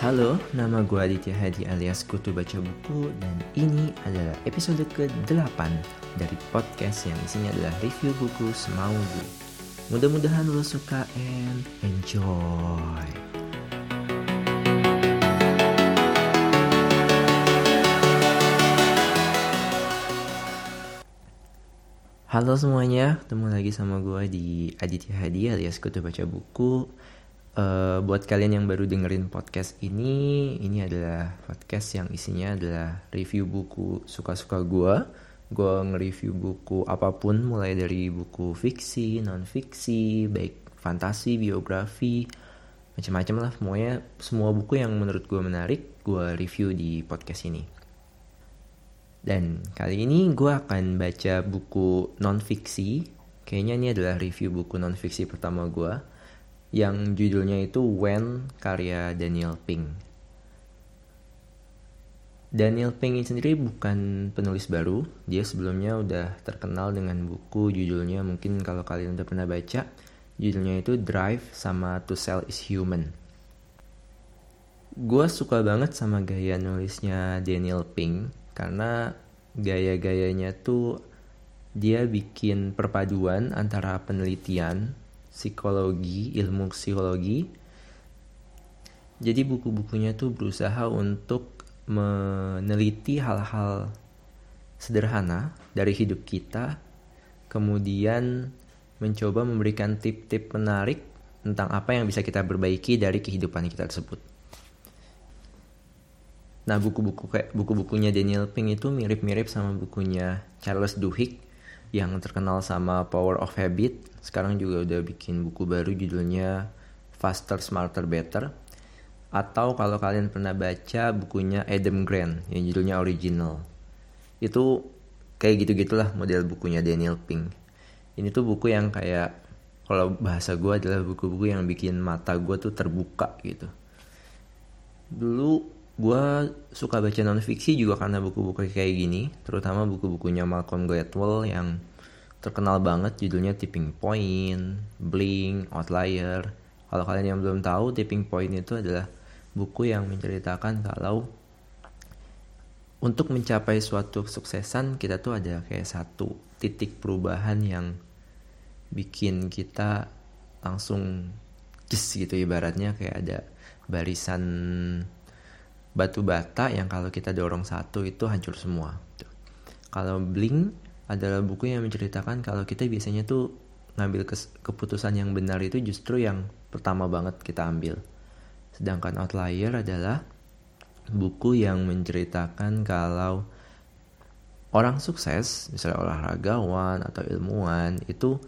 Halo, nama gue Aditya Hadi alias Kutu Baca Buku dan ini adalah episode ke-8 dari podcast yang isinya adalah review buku semau gue. Mudah-mudahan lo suka and enjoy. Halo semuanya, ketemu lagi sama gue di Aditya Hadi alias Kutu Baca Buku. Uh, buat kalian yang baru dengerin podcast ini, ini adalah podcast yang isinya adalah review buku suka-suka gue. Gue nge-review buku apa pun, mulai dari buku fiksi, non-fiksi, baik fantasi, biografi, macam-macam lah. Semuanya, semua buku yang menurut gue menarik, gue review di podcast ini. Dan kali ini gue akan baca buku non-fiksi. Kayaknya ini adalah review buku non-fiksi pertama gue. Yang judulnya itu When karya Daniel Pink. Daniel Pink ini sendiri bukan penulis baru. Dia sebelumnya udah terkenal dengan buku judulnya mungkin kalau kalian udah pernah baca. Judulnya itu Drive sama To Sell Is Human. Gue suka banget sama gaya nulisnya Daniel Pink karena gaya-gayanya tuh dia bikin perpaduan antara penelitian, psikologi, ilmu psikologi. Jadi buku-bukunya tuh berusaha untuk meneliti hal-hal sederhana dari hidup kita, kemudian mencoba memberikan tip-tip menarik tentang apa yang bisa kita perbaiki dari kehidupan kita tersebut. Nah buku-buku buku-bukunya Daniel Pink itu mirip-mirip sama bukunya Charles Duhigg yang terkenal sama Power of Habit. Sekarang juga udah bikin buku baru judulnya Faster, Smarter, Better. Atau kalau kalian pernah baca bukunya Adam Grant yang judulnya Original. Itu kayak gitu-gitulah model bukunya Daniel Pink. Ini tuh buku yang kayak kalau bahasa gue adalah buku-buku yang bikin mata gue tuh terbuka gitu. Dulu gue suka baca non fiksi juga karena buku-buku kayak gini terutama buku-bukunya Malcolm Gladwell yang terkenal banget judulnya Tipping Point, Blink, Outlier. Kalau kalian yang belum tahu, Tipping Point itu adalah buku yang menceritakan kalau untuk mencapai suatu kesuksesan kita tuh ada kayak satu titik perubahan yang bikin kita langsung jis gitu ibaratnya kayak ada barisan batu bata yang kalau kita dorong satu itu hancur semua. Kalau Blink adalah buku yang menceritakan kalau kita biasanya tuh ngambil keputusan yang benar itu justru yang pertama banget kita ambil. Sedangkan Outlier adalah buku yang menceritakan kalau orang sukses, misalnya olahragawan atau ilmuwan, itu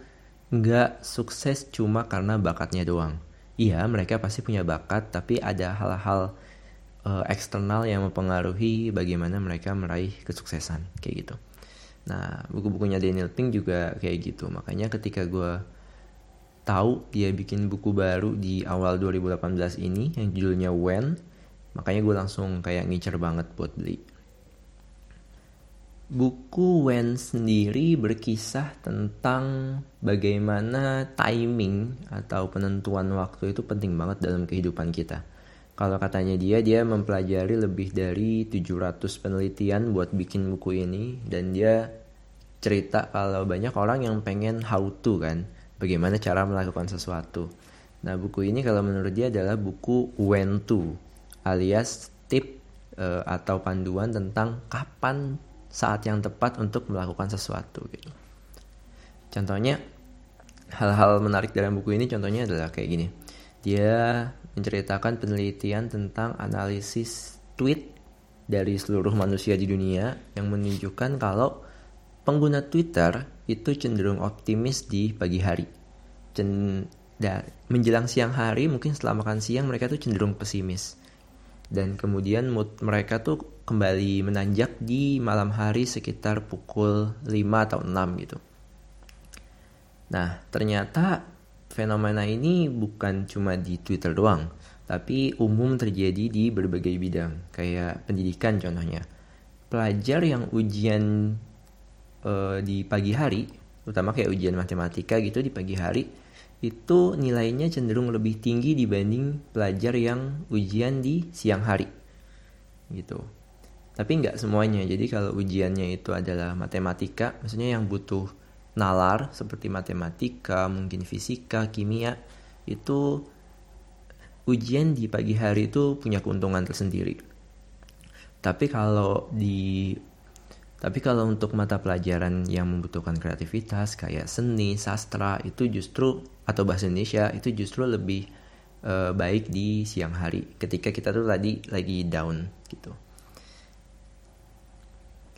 nggak sukses cuma karena bakatnya doang. Iya, mereka pasti punya bakat, tapi ada hal-hal uh, eksternal yang mempengaruhi bagaimana mereka meraih kesuksesan kayak gitu. Nah buku-bukunya Daniel Pink juga kayak gitu. Makanya ketika gue tahu dia bikin buku baru di awal 2018 ini yang judulnya When, makanya gue langsung kayak ngincer banget buat beli. Buku When sendiri berkisah tentang bagaimana timing atau penentuan waktu itu penting banget dalam kehidupan kita kalau katanya dia, dia mempelajari lebih dari 700 penelitian buat bikin buku ini dan dia cerita kalau banyak orang yang pengen how to kan, bagaimana cara melakukan sesuatu. Nah, buku ini kalau menurut dia adalah buku when to alias tip uh, atau panduan tentang kapan saat yang tepat untuk melakukan sesuatu gitu. Contohnya hal-hal menarik dalam buku ini contohnya adalah kayak gini. Dia menceritakan penelitian tentang analisis tweet dari seluruh manusia di dunia yang menunjukkan kalau pengguna Twitter itu cenderung optimis di pagi hari. Cend menjelang siang hari mungkin setelah makan siang mereka tuh cenderung pesimis. Dan kemudian mood mereka tuh kembali menanjak di malam hari sekitar pukul 5 atau 6 gitu. Nah, ternyata fenomena ini bukan cuma di Twitter doang, tapi umum terjadi di berbagai bidang, kayak pendidikan contohnya. Pelajar yang ujian uh, di pagi hari, terutama kayak ujian matematika gitu di pagi hari, itu nilainya cenderung lebih tinggi dibanding pelajar yang ujian di siang hari gitu tapi nggak semuanya jadi kalau ujiannya itu adalah matematika maksudnya yang butuh nalar seperti matematika mungkin fisika kimia itu ujian di pagi hari itu punya keuntungan tersendiri tapi kalau di tapi kalau untuk mata pelajaran yang membutuhkan kreativitas kayak seni, sastra itu justru atau bahasa Indonesia itu justru lebih uh, baik di siang hari ketika kita tuh tadi lagi down gitu.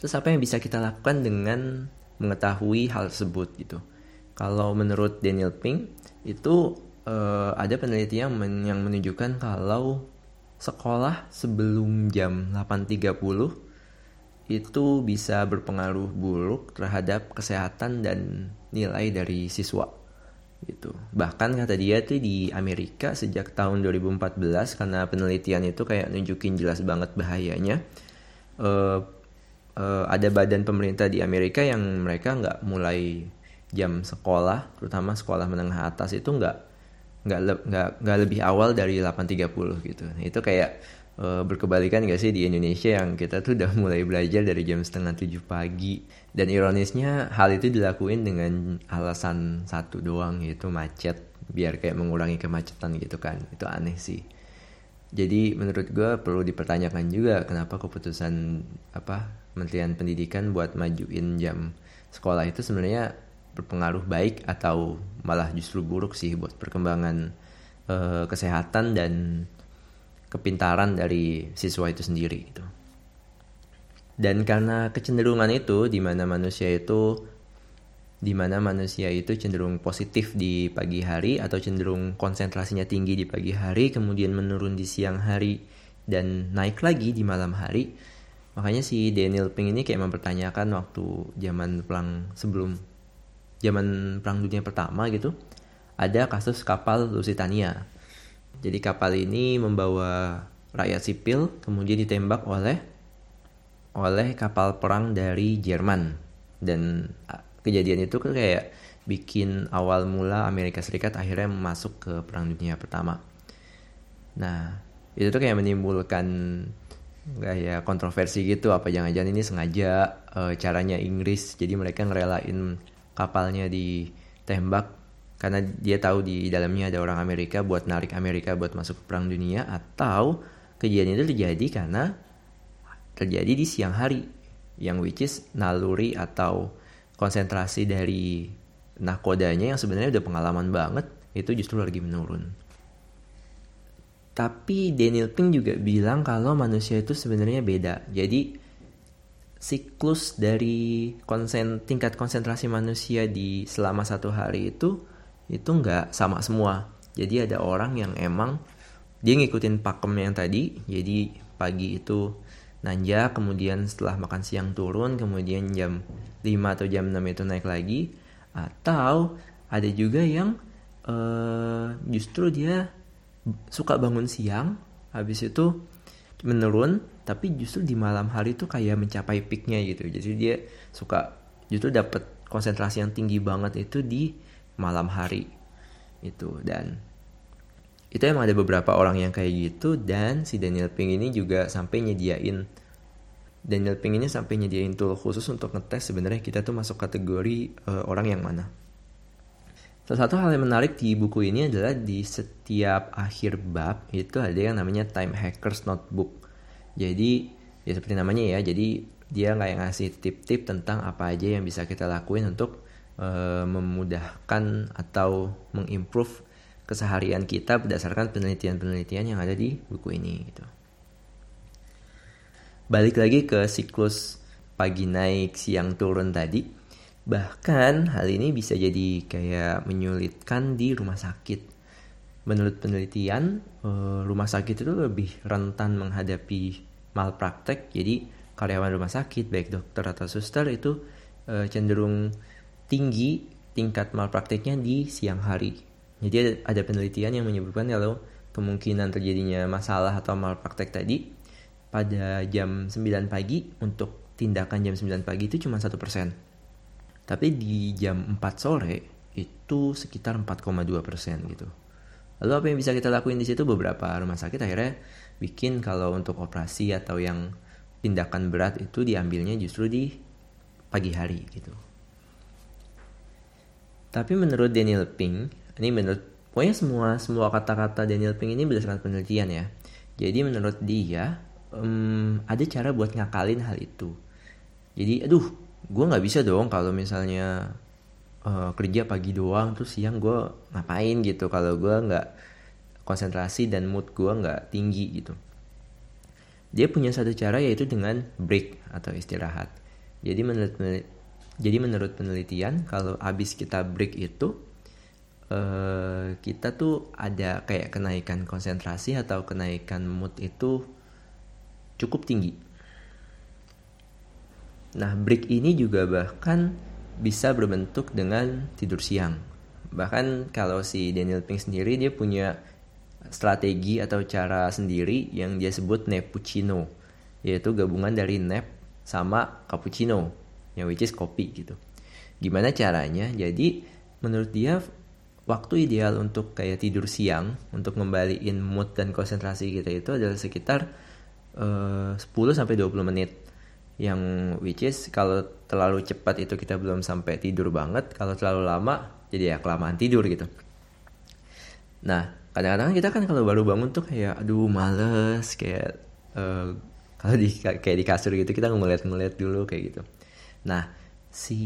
Terus apa yang bisa kita lakukan dengan mengetahui hal tersebut gitu? Kalau menurut Daniel Pink itu uh, ada penelitian yang menunjukkan kalau sekolah sebelum jam 8.30 itu bisa berpengaruh buruk terhadap kesehatan dan nilai dari siswa gitu. Bahkan kata dia tuh di Amerika sejak tahun 2014 karena penelitian itu kayak nunjukin jelas banget bahayanya. Uh, uh, ada badan pemerintah di Amerika yang mereka nggak mulai jam sekolah, terutama sekolah menengah atas itu nggak nggak nggak nggak lebih awal dari 8.30 gitu. Itu kayak uh, berkebalikan gak sih di Indonesia yang kita tuh udah mulai belajar dari jam setengah tujuh pagi. Dan ironisnya hal itu dilakuin dengan alasan satu doang yaitu macet. Biar kayak mengurangi kemacetan gitu kan. Itu aneh sih. Jadi menurut gue perlu dipertanyakan juga kenapa keputusan apa Kementerian Pendidikan buat majuin jam sekolah itu sebenarnya berpengaruh baik atau malah justru buruk sih buat perkembangan uh, kesehatan dan kepintaran dari siswa itu sendiri gitu. Dan karena kecenderungan itu di mana manusia itu di mana manusia itu cenderung positif di pagi hari atau cenderung konsentrasinya tinggi di pagi hari kemudian menurun di siang hari dan naik lagi di malam hari makanya si Daniel Pink ini kayak mempertanyakan waktu zaman perang sebelum zaman perang dunia pertama gitu ada kasus kapal Lusitania jadi kapal ini membawa rakyat sipil kemudian ditembak oleh oleh kapal perang dari Jerman dan kejadian itu kan kayak bikin awal mula Amerika Serikat akhirnya masuk ke perang dunia pertama. Nah itu tuh kayak menimbulkan kayak kontroversi gitu. Apa jangan-jangan ini sengaja e, caranya Inggris. Jadi mereka ngerelain kapalnya ditembak. Karena dia tahu di dalamnya ada orang Amerika buat narik Amerika buat masuk ke perang dunia. Atau kejadian itu terjadi karena terjadi di siang hari. Yang which is naluri atau konsentrasi dari nakodanya yang sebenarnya udah pengalaman banget itu justru lagi menurun. Tapi Daniel Pink juga bilang kalau manusia itu sebenarnya beda. Jadi siklus dari konsen, tingkat konsentrasi manusia di selama satu hari itu itu nggak sama semua. Jadi ada orang yang emang dia ngikutin pakem yang tadi, jadi pagi itu nanja, kemudian setelah makan siang turun, kemudian jam 5 atau jam 6 itu naik lagi, atau ada juga yang uh, justru dia suka bangun siang, habis itu menurun, tapi justru di malam hari itu kayak mencapai peaknya gitu. Jadi dia suka justru dapat konsentrasi yang tinggi banget itu di malam hari itu dan itu emang ada beberapa orang yang kayak gitu dan si Daniel Pink ini juga sampai nyediain Daniel Pink ini sampai nyediain tool khusus untuk ngetes sebenarnya kita tuh masuk kategori uh, orang yang mana. Salah satu hal yang menarik di buku ini adalah di setiap akhir bab itu ada yang namanya Time Hackers Notebook. Jadi ya seperti namanya ya, jadi dia kayak ngasih tip-tip tentang apa aja yang bisa kita lakuin untuk uh, memudahkan atau mengimprove keseharian kita berdasarkan penelitian-penelitian yang ada di buku ini gitu. Balik lagi ke siklus pagi naik siang turun tadi, bahkan hal ini bisa jadi kayak menyulitkan di rumah sakit. Menurut penelitian, eh, rumah sakit itu lebih rentan menghadapi malpraktek. Jadi karyawan rumah sakit, baik dokter atau suster itu eh, cenderung tinggi tingkat malpraktiknya di siang hari. Jadi ada, ada penelitian yang menyebutkan kalau kemungkinan terjadinya masalah atau malpraktek tadi pada jam 9 pagi untuk tindakan jam 9 pagi itu cuma satu persen. Tapi di jam 4 sore itu sekitar 4,2 persen gitu. Lalu apa yang bisa kita lakuin di situ beberapa rumah sakit akhirnya bikin kalau untuk operasi atau yang tindakan berat itu diambilnya justru di pagi hari gitu. Tapi menurut Daniel Pink, ini menurut pokoknya semua semua kata-kata Daniel Pink ini berdasarkan penelitian ya. Jadi menurut dia um, ada cara buat ngakalin hal itu. Jadi aduh, gue nggak bisa dong kalau misalnya uh, kerja pagi doang terus siang gue ngapain gitu. Kalau gue nggak konsentrasi dan mood gue nggak tinggi gitu. Dia punya satu cara yaitu dengan break atau istirahat. Jadi menurut jadi menurut penelitian kalau abis kita break itu uh, kita tuh ada kayak kenaikan konsentrasi atau kenaikan mood itu cukup tinggi nah break ini juga bahkan bisa berbentuk dengan tidur siang. Bahkan kalau si Daniel Pink sendiri dia punya strategi atau cara sendiri yang dia sebut Nepuccino, yaitu gabungan dari nap sama cappuccino, yang which is kopi gitu. Gimana caranya? Jadi menurut dia waktu ideal untuk kayak tidur siang untuk ngembaliin mood dan konsentrasi kita itu adalah sekitar uh, 10 sampai 20 menit yang which is kalau terlalu cepat itu kita belum sampai tidur banget. Kalau terlalu lama jadi ya kelamaan tidur gitu. Nah kadang-kadang kita kan kalau baru bangun tuh kayak aduh males kayak uh, kalau di kayak di kasur gitu kita ngeliat-ngeliat dulu kayak gitu. Nah si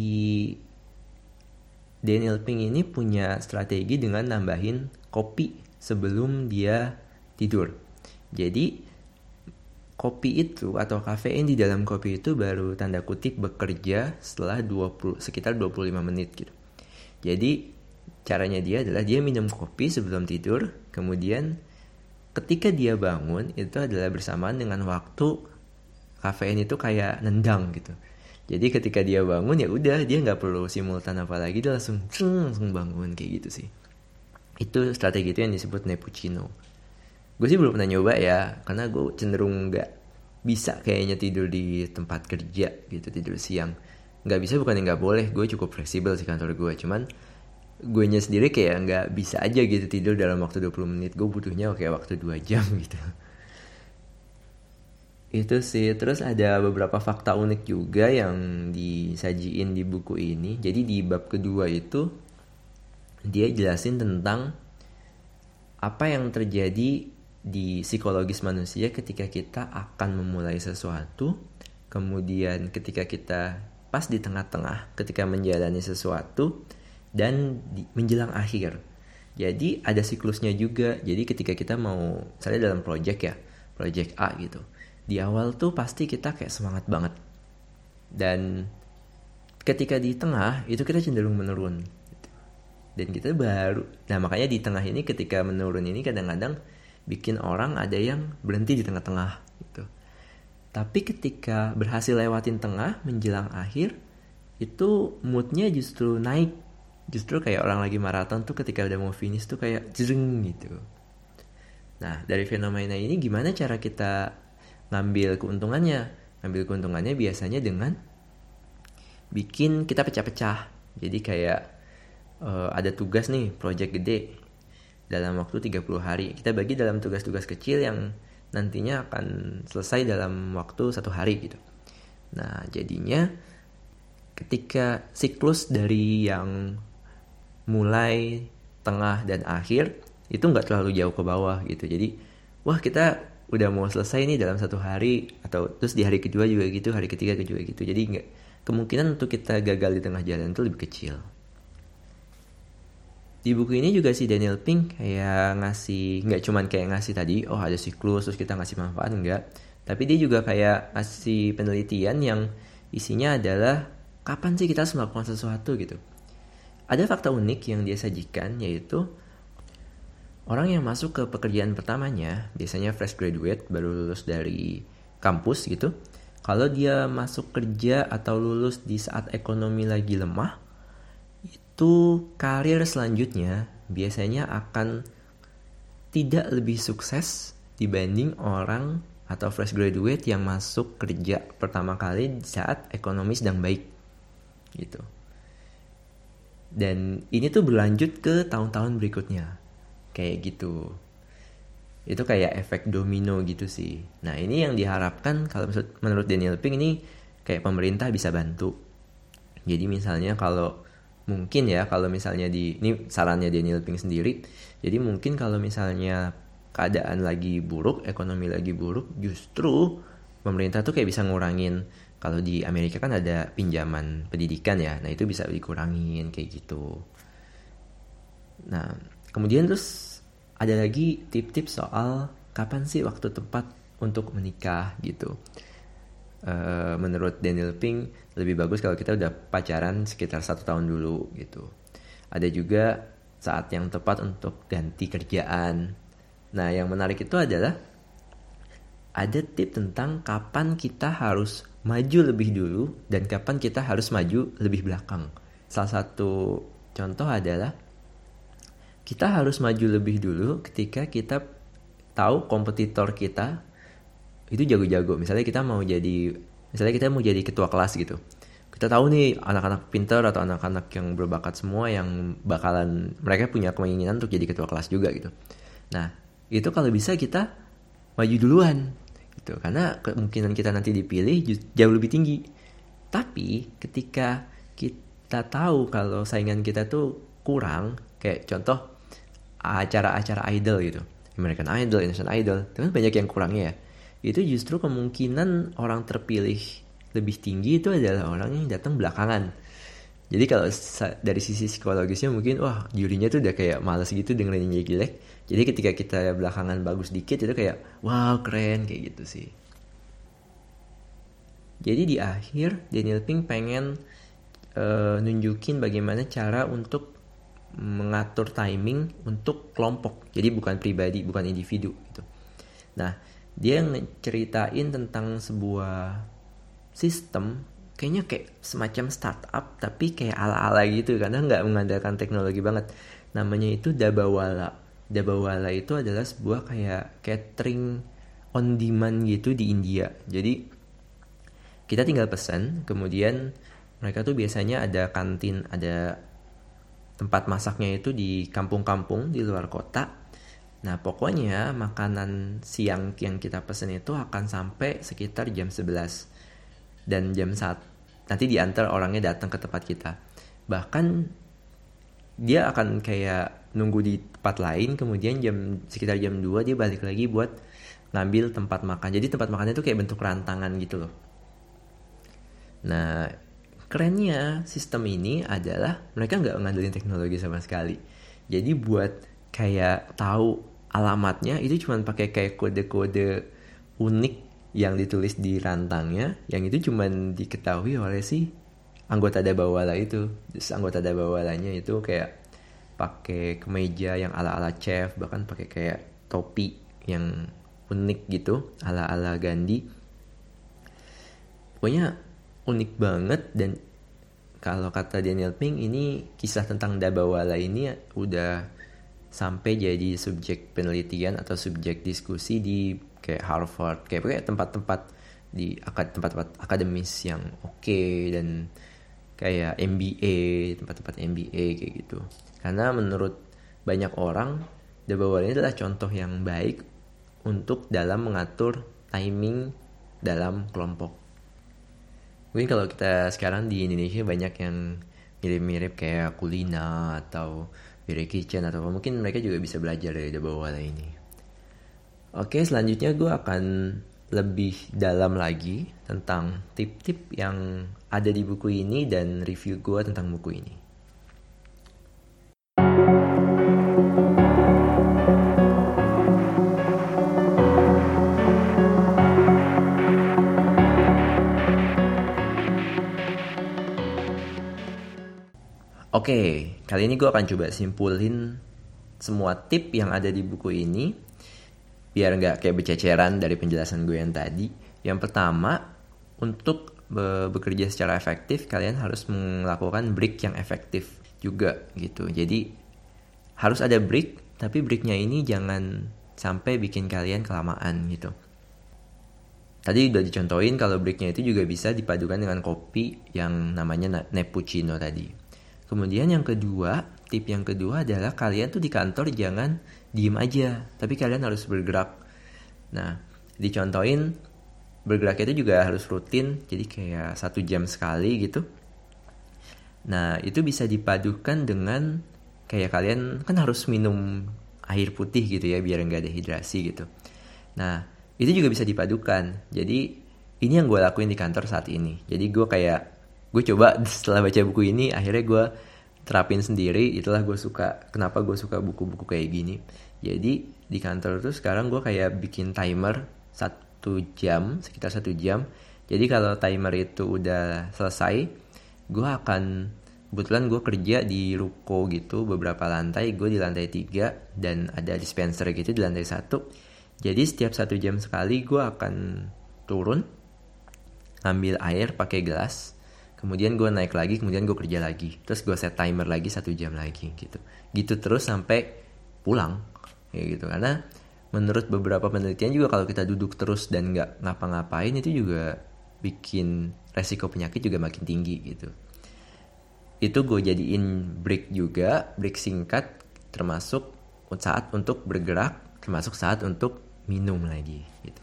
Daniel Pink ini punya strategi dengan nambahin kopi sebelum dia tidur. Jadi kopi itu atau kafein di dalam kopi itu baru tanda kutip bekerja setelah 20 sekitar 25 menit gitu. Jadi caranya dia adalah dia minum kopi sebelum tidur, kemudian ketika dia bangun itu adalah bersamaan dengan waktu kafein itu kayak nendang gitu. Jadi ketika dia bangun ya udah dia nggak perlu simultan apa lagi dia langsung langsung bangun kayak gitu sih. Itu strategi itu yang disebut Nepuccino gue sih belum pernah nyoba ya karena gue cenderung nggak bisa kayaknya tidur di tempat kerja gitu tidur siang. Nggak bisa bukan nggak boleh gue cukup fleksibel sih kantor gue cuman gue nya sendiri kayak nggak bisa aja gitu tidur dalam waktu 20 menit. Gue butuhnya kayak waktu 2 jam gitu. Itu sih. Terus ada beberapa fakta unik juga yang disajiin di buku ini. Jadi di bab kedua itu dia jelasin tentang apa yang terjadi di psikologis manusia ketika kita akan memulai sesuatu, kemudian ketika kita pas di tengah-tengah ketika menjalani sesuatu dan di, menjelang akhir. Jadi ada siklusnya juga. Jadi ketika kita mau misalnya dalam project ya, project A gitu. Di awal tuh pasti kita kayak semangat banget. Dan ketika di tengah itu kita cenderung menurun. Dan kita baru, nah makanya di tengah ini ketika menurun ini kadang-kadang bikin orang ada yang berhenti di tengah-tengah gitu. Tapi ketika berhasil lewatin tengah menjelang akhir itu moodnya justru naik. Justru kayak orang lagi maraton tuh ketika udah mau finish tuh kayak jering gitu. Nah dari fenomena ini gimana cara kita ngambil keuntungannya? Ngambil keuntungannya biasanya dengan bikin kita pecah-pecah. Jadi kayak uh, ada tugas nih, project gede dalam waktu 30 hari. Kita bagi dalam tugas-tugas kecil yang nantinya akan selesai dalam waktu satu hari gitu. Nah jadinya ketika siklus dari yang mulai, tengah, dan akhir itu nggak terlalu jauh ke bawah gitu. Jadi wah kita udah mau selesai nih dalam satu hari atau terus di hari kedua juga gitu, hari ketiga juga gitu. Jadi nggak kemungkinan untuk kita gagal di tengah jalan itu lebih kecil di buku ini juga si Daniel Pink kayak ngasih nggak cuman kayak ngasih tadi oh ada siklus terus kita ngasih manfaat enggak. Tapi dia juga kayak ngasih penelitian yang isinya adalah kapan sih kita harus melakukan sesuatu gitu. Ada fakta unik yang dia sajikan yaitu orang yang masuk ke pekerjaan pertamanya biasanya fresh graduate baru lulus dari kampus gitu. Kalau dia masuk kerja atau lulus di saat ekonomi lagi lemah itu karir selanjutnya biasanya akan tidak lebih sukses dibanding orang atau fresh graduate yang masuk kerja pertama kali saat ekonomi sedang baik gitu. dan ini tuh berlanjut ke tahun-tahun berikutnya kayak gitu. Itu kayak efek domino gitu sih. Nah ini yang diharapkan kalau menurut Daniel Pink ini kayak pemerintah bisa bantu. Jadi misalnya kalau mungkin ya kalau misalnya di ini sarannya Daniel Pink sendiri. Jadi mungkin kalau misalnya keadaan lagi buruk ekonomi lagi buruk justru pemerintah tuh kayak bisa ngurangin. Kalau di Amerika kan ada pinjaman pendidikan ya nah itu bisa dikurangin kayak gitu. Nah kemudian terus ada lagi tip-tips soal kapan sih waktu tepat untuk menikah gitu uh, menurut Daniel Pink lebih bagus kalau kita udah pacaran sekitar satu tahun dulu gitu ada juga saat yang tepat untuk ganti kerjaan nah yang menarik itu adalah ada tip tentang kapan kita harus maju lebih dulu dan kapan kita harus maju lebih belakang. Salah satu contoh adalah kita harus maju lebih dulu ketika kita tahu kompetitor kita itu jago-jago. Misalnya kita mau jadi misalnya kita mau jadi ketua kelas gitu. Kita tahu nih anak-anak pinter atau anak-anak yang berbakat semua yang bakalan mereka punya keinginan untuk jadi ketua kelas juga gitu. Nah, itu kalau bisa kita maju duluan gitu karena kemungkinan kita nanti dipilih jauh lebih tinggi tapi ketika kita tahu kalau saingan kita tuh kurang kayak contoh acara-acara idol gitu American Idol, Indonesian Idol itu kan banyak yang kurangnya ya itu justru kemungkinan orang terpilih lebih tinggi itu adalah orang yang datang belakangan. Jadi kalau dari sisi psikologisnya mungkin wah jurinya tuh udah kayak males gitu dengerin jelek. Jadi ketika kita belakangan bagus dikit itu kayak wow keren kayak gitu sih. Jadi di akhir Daniel Pink pengen uh, nunjukin bagaimana cara untuk mengatur timing untuk kelompok. Jadi bukan pribadi bukan individu gitu. Nah dia ceritain tentang sebuah sistem kayaknya kayak semacam startup tapi kayak ala-ala gitu karena nggak mengandalkan teknologi banget namanya itu Dabawala Dabawala itu adalah sebuah kayak catering on demand gitu di India. Jadi kita tinggal pesan, kemudian mereka tuh biasanya ada kantin, ada tempat masaknya itu di kampung-kampung di luar kota. Nah pokoknya makanan siang yang kita pesen itu akan sampai sekitar jam 11 dan jam saat nanti diantar orangnya datang ke tempat kita. Bahkan dia akan kayak nunggu di tempat lain kemudian jam sekitar jam 2 dia balik lagi buat ngambil tempat makan. Jadi tempat makannya itu kayak bentuk rantangan gitu loh. Nah kerennya sistem ini adalah mereka nggak ngandelin teknologi sama sekali. Jadi buat kayak tahu alamatnya itu cuma pakai kayak kode-kode unik yang ditulis di rantangnya yang itu cuma diketahui oleh si anggota Dabawala itu. Terus anggota Dabawalanya itu kayak pakai kemeja yang ala-ala chef bahkan pakai kayak topi yang unik gitu ala-ala Gandhi. Pokoknya unik banget dan kalau kata Daniel Pink ini kisah tentang Dabawala ini udah sampai jadi subjek penelitian atau subjek diskusi di kayak Harvard kayak tempat-tempat di tempat-tempat akademis yang oke okay, dan kayak MBA tempat-tempat MBA kayak gitu. Karena menurut banyak orang The Bawal ini adalah contoh yang baik untuk dalam mengatur timing dalam kelompok. Mungkin kalau kita sekarang di Indonesia banyak yang mirip-mirip kayak Kulina atau Bire Kitchen atau mungkin mereka juga bisa belajar dari The Bawal ini Oke selanjutnya gue akan lebih dalam lagi tentang tip-tip yang ada di buku ini dan review gue tentang buku ini. Oke, kali ini gue akan coba simpulin semua tip yang ada di buku ini biar nggak kayak bececeran dari penjelasan gue yang tadi. Yang pertama, untuk bekerja secara efektif, kalian harus melakukan break yang efektif juga gitu. Jadi harus ada break, tapi breaknya ini jangan sampai bikin kalian kelamaan gitu. Tadi udah dicontohin kalau breaknya itu juga bisa dipadukan dengan kopi yang namanya Nepuccino tadi. Kemudian yang kedua, tip yang kedua adalah kalian tuh di kantor jangan diem aja, tapi kalian harus bergerak. Nah, dicontohin bergerak itu juga harus rutin, jadi kayak satu jam sekali gitu. Nah, itu bisa dipadukan dengan kayak kalian kan harus minum air putih gitu ya biar nggak dehidrasi gitu. Nah, itu juga bisa dipadukan. Jadi ini yang gue lakuin di kantor saat ini. Jadi gue kayak gue coba setelah baca buku ini akhirnya gue terapin sendiri. Itulah gue suka kenapa gue suka buku-buku kayak gini. Jadi di kantor tuh sekarang gue kayak bikin timer satu jam sekitar satu jam. Jadi kalau timer itu udah selesai gue akan kebetulan gue kerja di ruko gitu beberapa lantai. Gue di lantai tiga dan ada dispenser gitu di lantai satu. Jadi setiap satu jam sekali gue akan turun ambil air pakai gelas kemudian gue naik lagi kemudian gue kerja lagi. Terus gue set timer lagi satu jam lagi gitu. Gitu terus sampai pulang ya gitu. Karena menurut beberapa penelitian juga kalau kita duduk terus dan nggak ngapa-ngapain itu juga bikin resiko penyakit juga makin tinggi gitu. Itu gue jadiin break juga break singkat termasuk saat untuk bergerak termasuk saat untuk minum lagi gitu.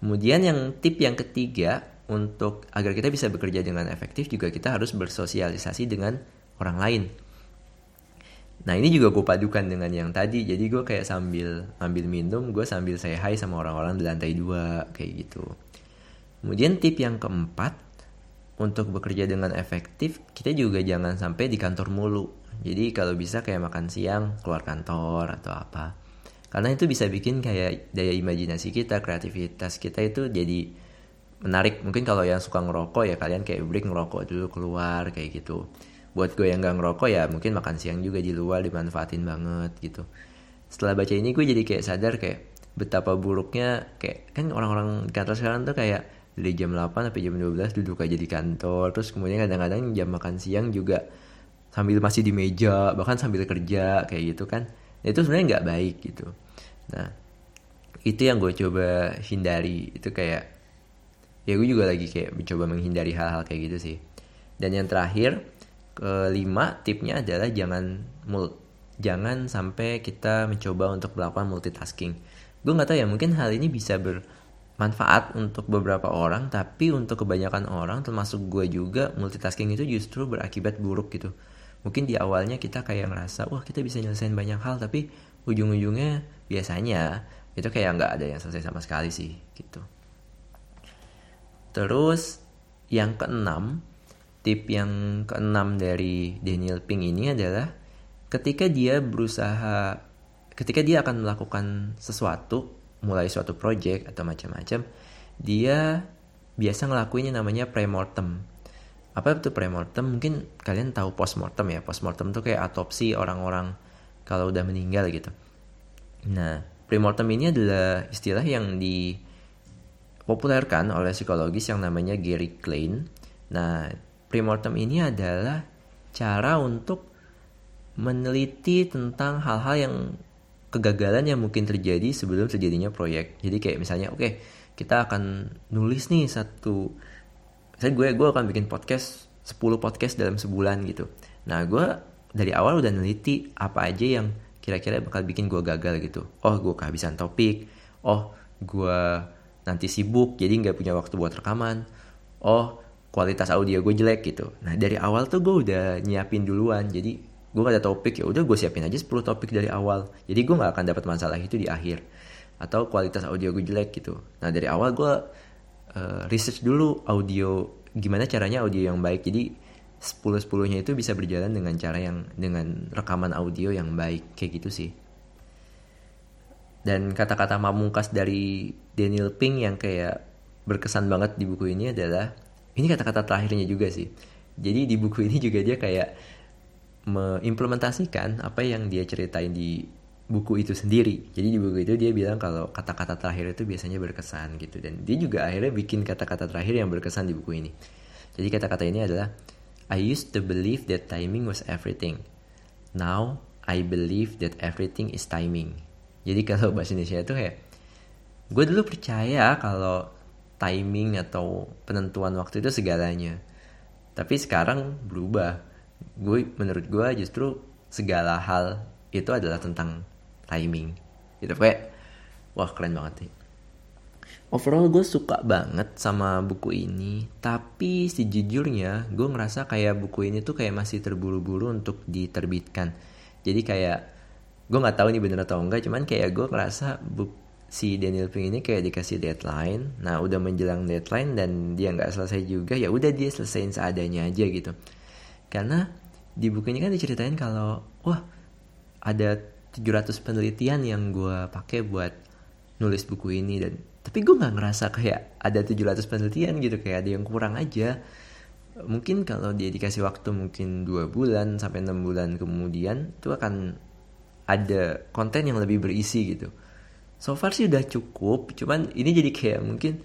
Kemudian yang tip yang ketiga untuk agar kita bisa bekerja dengan efektif juga kita harus bersosialisasi dengan orang lain. Nah ini juga gue padukan dengan yang tadi, jadi gue kayak sambil ambil minum, gue sambil say hi sama orang-orang di lantai dua kayak gitu. Kemudian tip yang keempat, untuk bekerja dengan efektif, kita juga jangan sampai di kantor mulu. Jadi kalau bisa kayak makan siang, keluar kantor atau apa. Karena itu bisa bikin kayak daya imajinasi kita, kreativitas kita itu jadi menarik. Mungkin kalau yang suka ngerokok ya kalian kayak break ngerokok dulu keluar kayak gitu. Buat gue yang gak ngerokok ya mungkin makan siang juga di luar dimanfaatin banget gitu. Setelah baca ini gue jadi kayak sadar kayak betapa buruknya kayak kan orang-orang di kantor sekarang tuh kayak dari jam 8 sampai jam 12 duduk aja di kantor terus kemudian kadang-kadang jam makan siang juga sambil masih di meja bahkan sambil kerja kayak gitu kan. Itu sebenarnya nggak baik gitu. Nah itu yang gue coba hindari. Itu kayak ya gue juga lagi kayak mencoba menghindari hal-hal kayak gitu sih. Dan yang terakhir kelima tipnya adalah jangan mul jangan sampai kita mencoba untuk melakukan multitasking. Gue nggak tahu ya mungkin hal ini bisa bermanfaat untuk beberapa orang tapi untuk kebanyakan orang termasuk gue juga multitasking itu justru berakibat buruk gitu. Mungkin di awalnya kita kayak ngerasa wah kita bisa nyelesain banyak hal tapi ujung-ujungnya biasanya itu kayak nggak ada yang selesai sama sekali sih gitu Terus yang keenam, tip yang keenam dari Daniel Pink ini adalah ketika dia berusaha, ketika dia akan melakukan sesuatu, mulai suatu project atau macam-macam, dia biasa ngelakuinnya namanya premortem. Apa itu premortem? Mungkin kalian tahu postmortem ya. Postmortem itu kayak atopsi orang-orang kalau udah meninggal gitu. Nah, premortem ini adalah istilah yang di dipopulerkan oleh psikologis yang namanya Gary Klein. Nah, premortem ini adalah cara untuk meneliti tentang hal-hal yang kegagalan yang mungkin terjadi sebelum terjadinya proyek. Jadi kayak misalnya, oke, okay, kita akan nulis nih satu, misalnya gue gue akan bikin podcast 10 podcast dalam sebulan gitu. Nah, gue dari awal udah neliti apa aja yang kira-kira bakal bikin gue gagal gitu. Oh, gue kehabisan topik. Oh, gue nanti sibuk jadi nggak punya waktu buat rekaman. Oh kualitas audio gue jelek gitu. Nah dari awal tuh gue udah nyiapin duluan. Jadi gue gak ada topik ya udah gue siapin aja 10 topik dari awal. Jadi gue nggak akan dapat masalah itu di akhir. Atau kualitas audio gue jelek gitu. Nah dari awal gue uh, research dulu audio gimana caranya audio yang baik. Jadi 10 10 nya itu bisa berjalan dengan cara yang dengan rekaman audio yang baik. Kayak gitu sih dan kata-kata mamungkas dari Daniel Pink yang kayak berkesan banget di buku ini adalah ini kata-kata terakhirnya juga sih. Jadi di buku ini juga dia kayak mengimplementasikan apa yang dia ceritain di buku itu sendiri. Jadi di buku itu dia bilang kalau kata-kata terakhir itu biasanya berkesan gitu dan dia juga akhirnya bikin kata-kata terakhir yang berkesan di buku ini. Jadi kata-kata ini adalah I used to believe that timing was everything. Now I believe that everything is timing. Jadi kalau bahasa Indonesia itu kayak gue dulu percaya kalau timing atau penentuan waktu itu segalanya. Tapi sekarang berubah. gue menurut gue justru segala hal itu adalah tentang timing gitu kayak wah keren banget nih overall gue suka banget sama buku ini tapi sejujurnya gue ngerasa kayak buku ini tuh kayak masih terburu-buru untuk diterbitkan jadi kayak gue nggak tahu nih bener atau enggak cuman kayak gue ngerasa si Daniel Pink ini kayak dikasih deadline. Nah udah menjelang deadline dan dia nggak selesai juga ya udah dia selesaiin seadanya aja gitu. Karena di buku kan diceritain kalau wah ada 700 penelitian yang gue pakai buat nulis buku ini dan tapi gue nggak ngerasa kayak ada 700 penelitian gitu kayak ada yang kurang aja. Mungkin kalau dia dikasih waktu mungkin dua bulan sampai enam bulan kemudian itu akan ada konten yang lebih berisi gitu. So far sih udah cukup cuman ini jadi kayak mungkin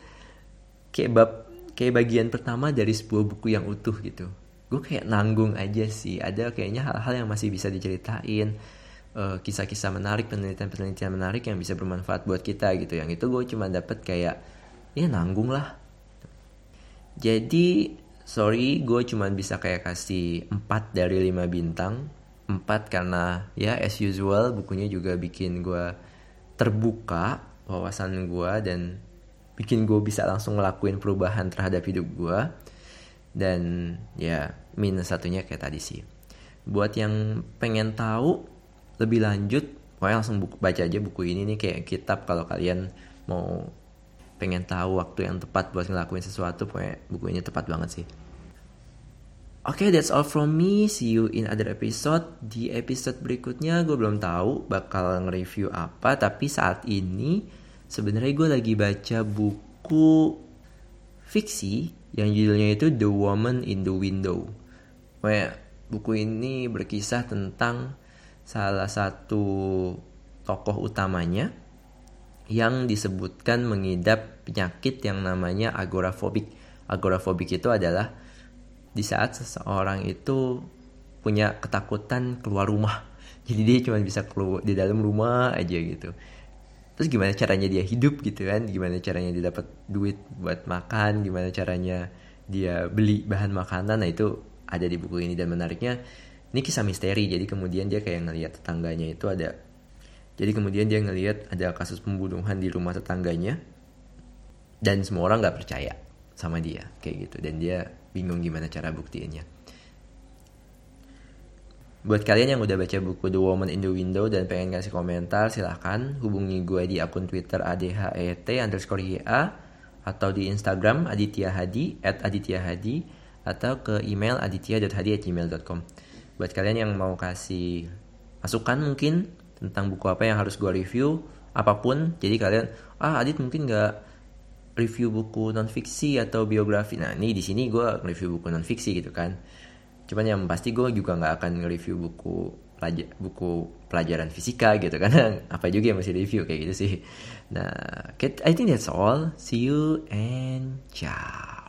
kayak bab kayak bagian pertama dari sebuah buku yang utuh gitu. Gue kayak nanggung aja sih ada kayaknya hal-hal yang masih bisa diceritain kisah kisah-kisah menarik penelitian-penelitian menarik yang bisa bermanfaat buat kita gitu. Yang itu gue cuma dapet kayak ya nanggung lah. Jadi sorry gue cuma bisa kayak kasih 4 dari 5 bintang 4 karena ya as usual bukunya juga bikin gue terbuka wawasan gue dan bikin gue bisa langsung ngelakuin perubahan terhadap hidup gue dan ya minus satunya kayak tadi sih. Buat yang pengen tahu lebih lanjut pokoknya langsung buku, baca aja buku ini nih kayak kitab. Kalau kalian mau pengen tahu waktu yang tepat buat ngelakuin sesuatu pokoknya buku ini tepat banget sih Oke, okay, that's all from me. See you in other episode. Di episode berikutnya gue belum tahu bakal nge-review apa, tapi saat ini sebenarnya gue lagi baca buku fiksi yang judulnya itu The Woman in the Window. Kayak buku ini berkisah tentang salah satu tokoh utamanya yang disebutkan mengidap penyakit yang namanya agorafobik. Agorafobik itu adalah di saat seseorang itu punya ketakutan keluar rumah. Jadi dia cuma bisa keluar di dalam rumah aja gitu. Terus gimana caranya dia hidup gitu kan? Gimana caranya dia dapat duit buat makan? Gimana caranya dia beli bahan makanan? Nah itu ada di buku ini. Dan menariknya ini kisah misteri. Jadi kemudian dia kayak ngelihat tetangganya itu ada jadi kemudian dia ngelihat ada kasus pembunuhan di rumah tetangganya. Dan semua orang nggak percaya sama dia kayak gitu. Dan dia bingung gimana cara buktiinnya. Buat kalian yang udah baca buku The Woman in the Window dan pengen kasih komentar, silahkan hubungi gue di akun Twitter adhet underscore ya atau di Instagram Aditya Hadi at Aditya Hadi atau ke email aditya.hadi@gmail.com. Buat kalian yang mau kasih masukan mungkin tentang buku apa yang harus gue review, apa pun, jadi kalian ah Adit mungkin nggak review buku non fiksi atau biografi. Nah ini di sini gue review buku non fiksi gitu kan. Cuman yang pasti gue juga nggak akan nge-review buku pelajar, buku pelajaran fisika gitu kan. Apa juga yang masih review kayak gitu sih. Nah I think that's all. See you and ciao.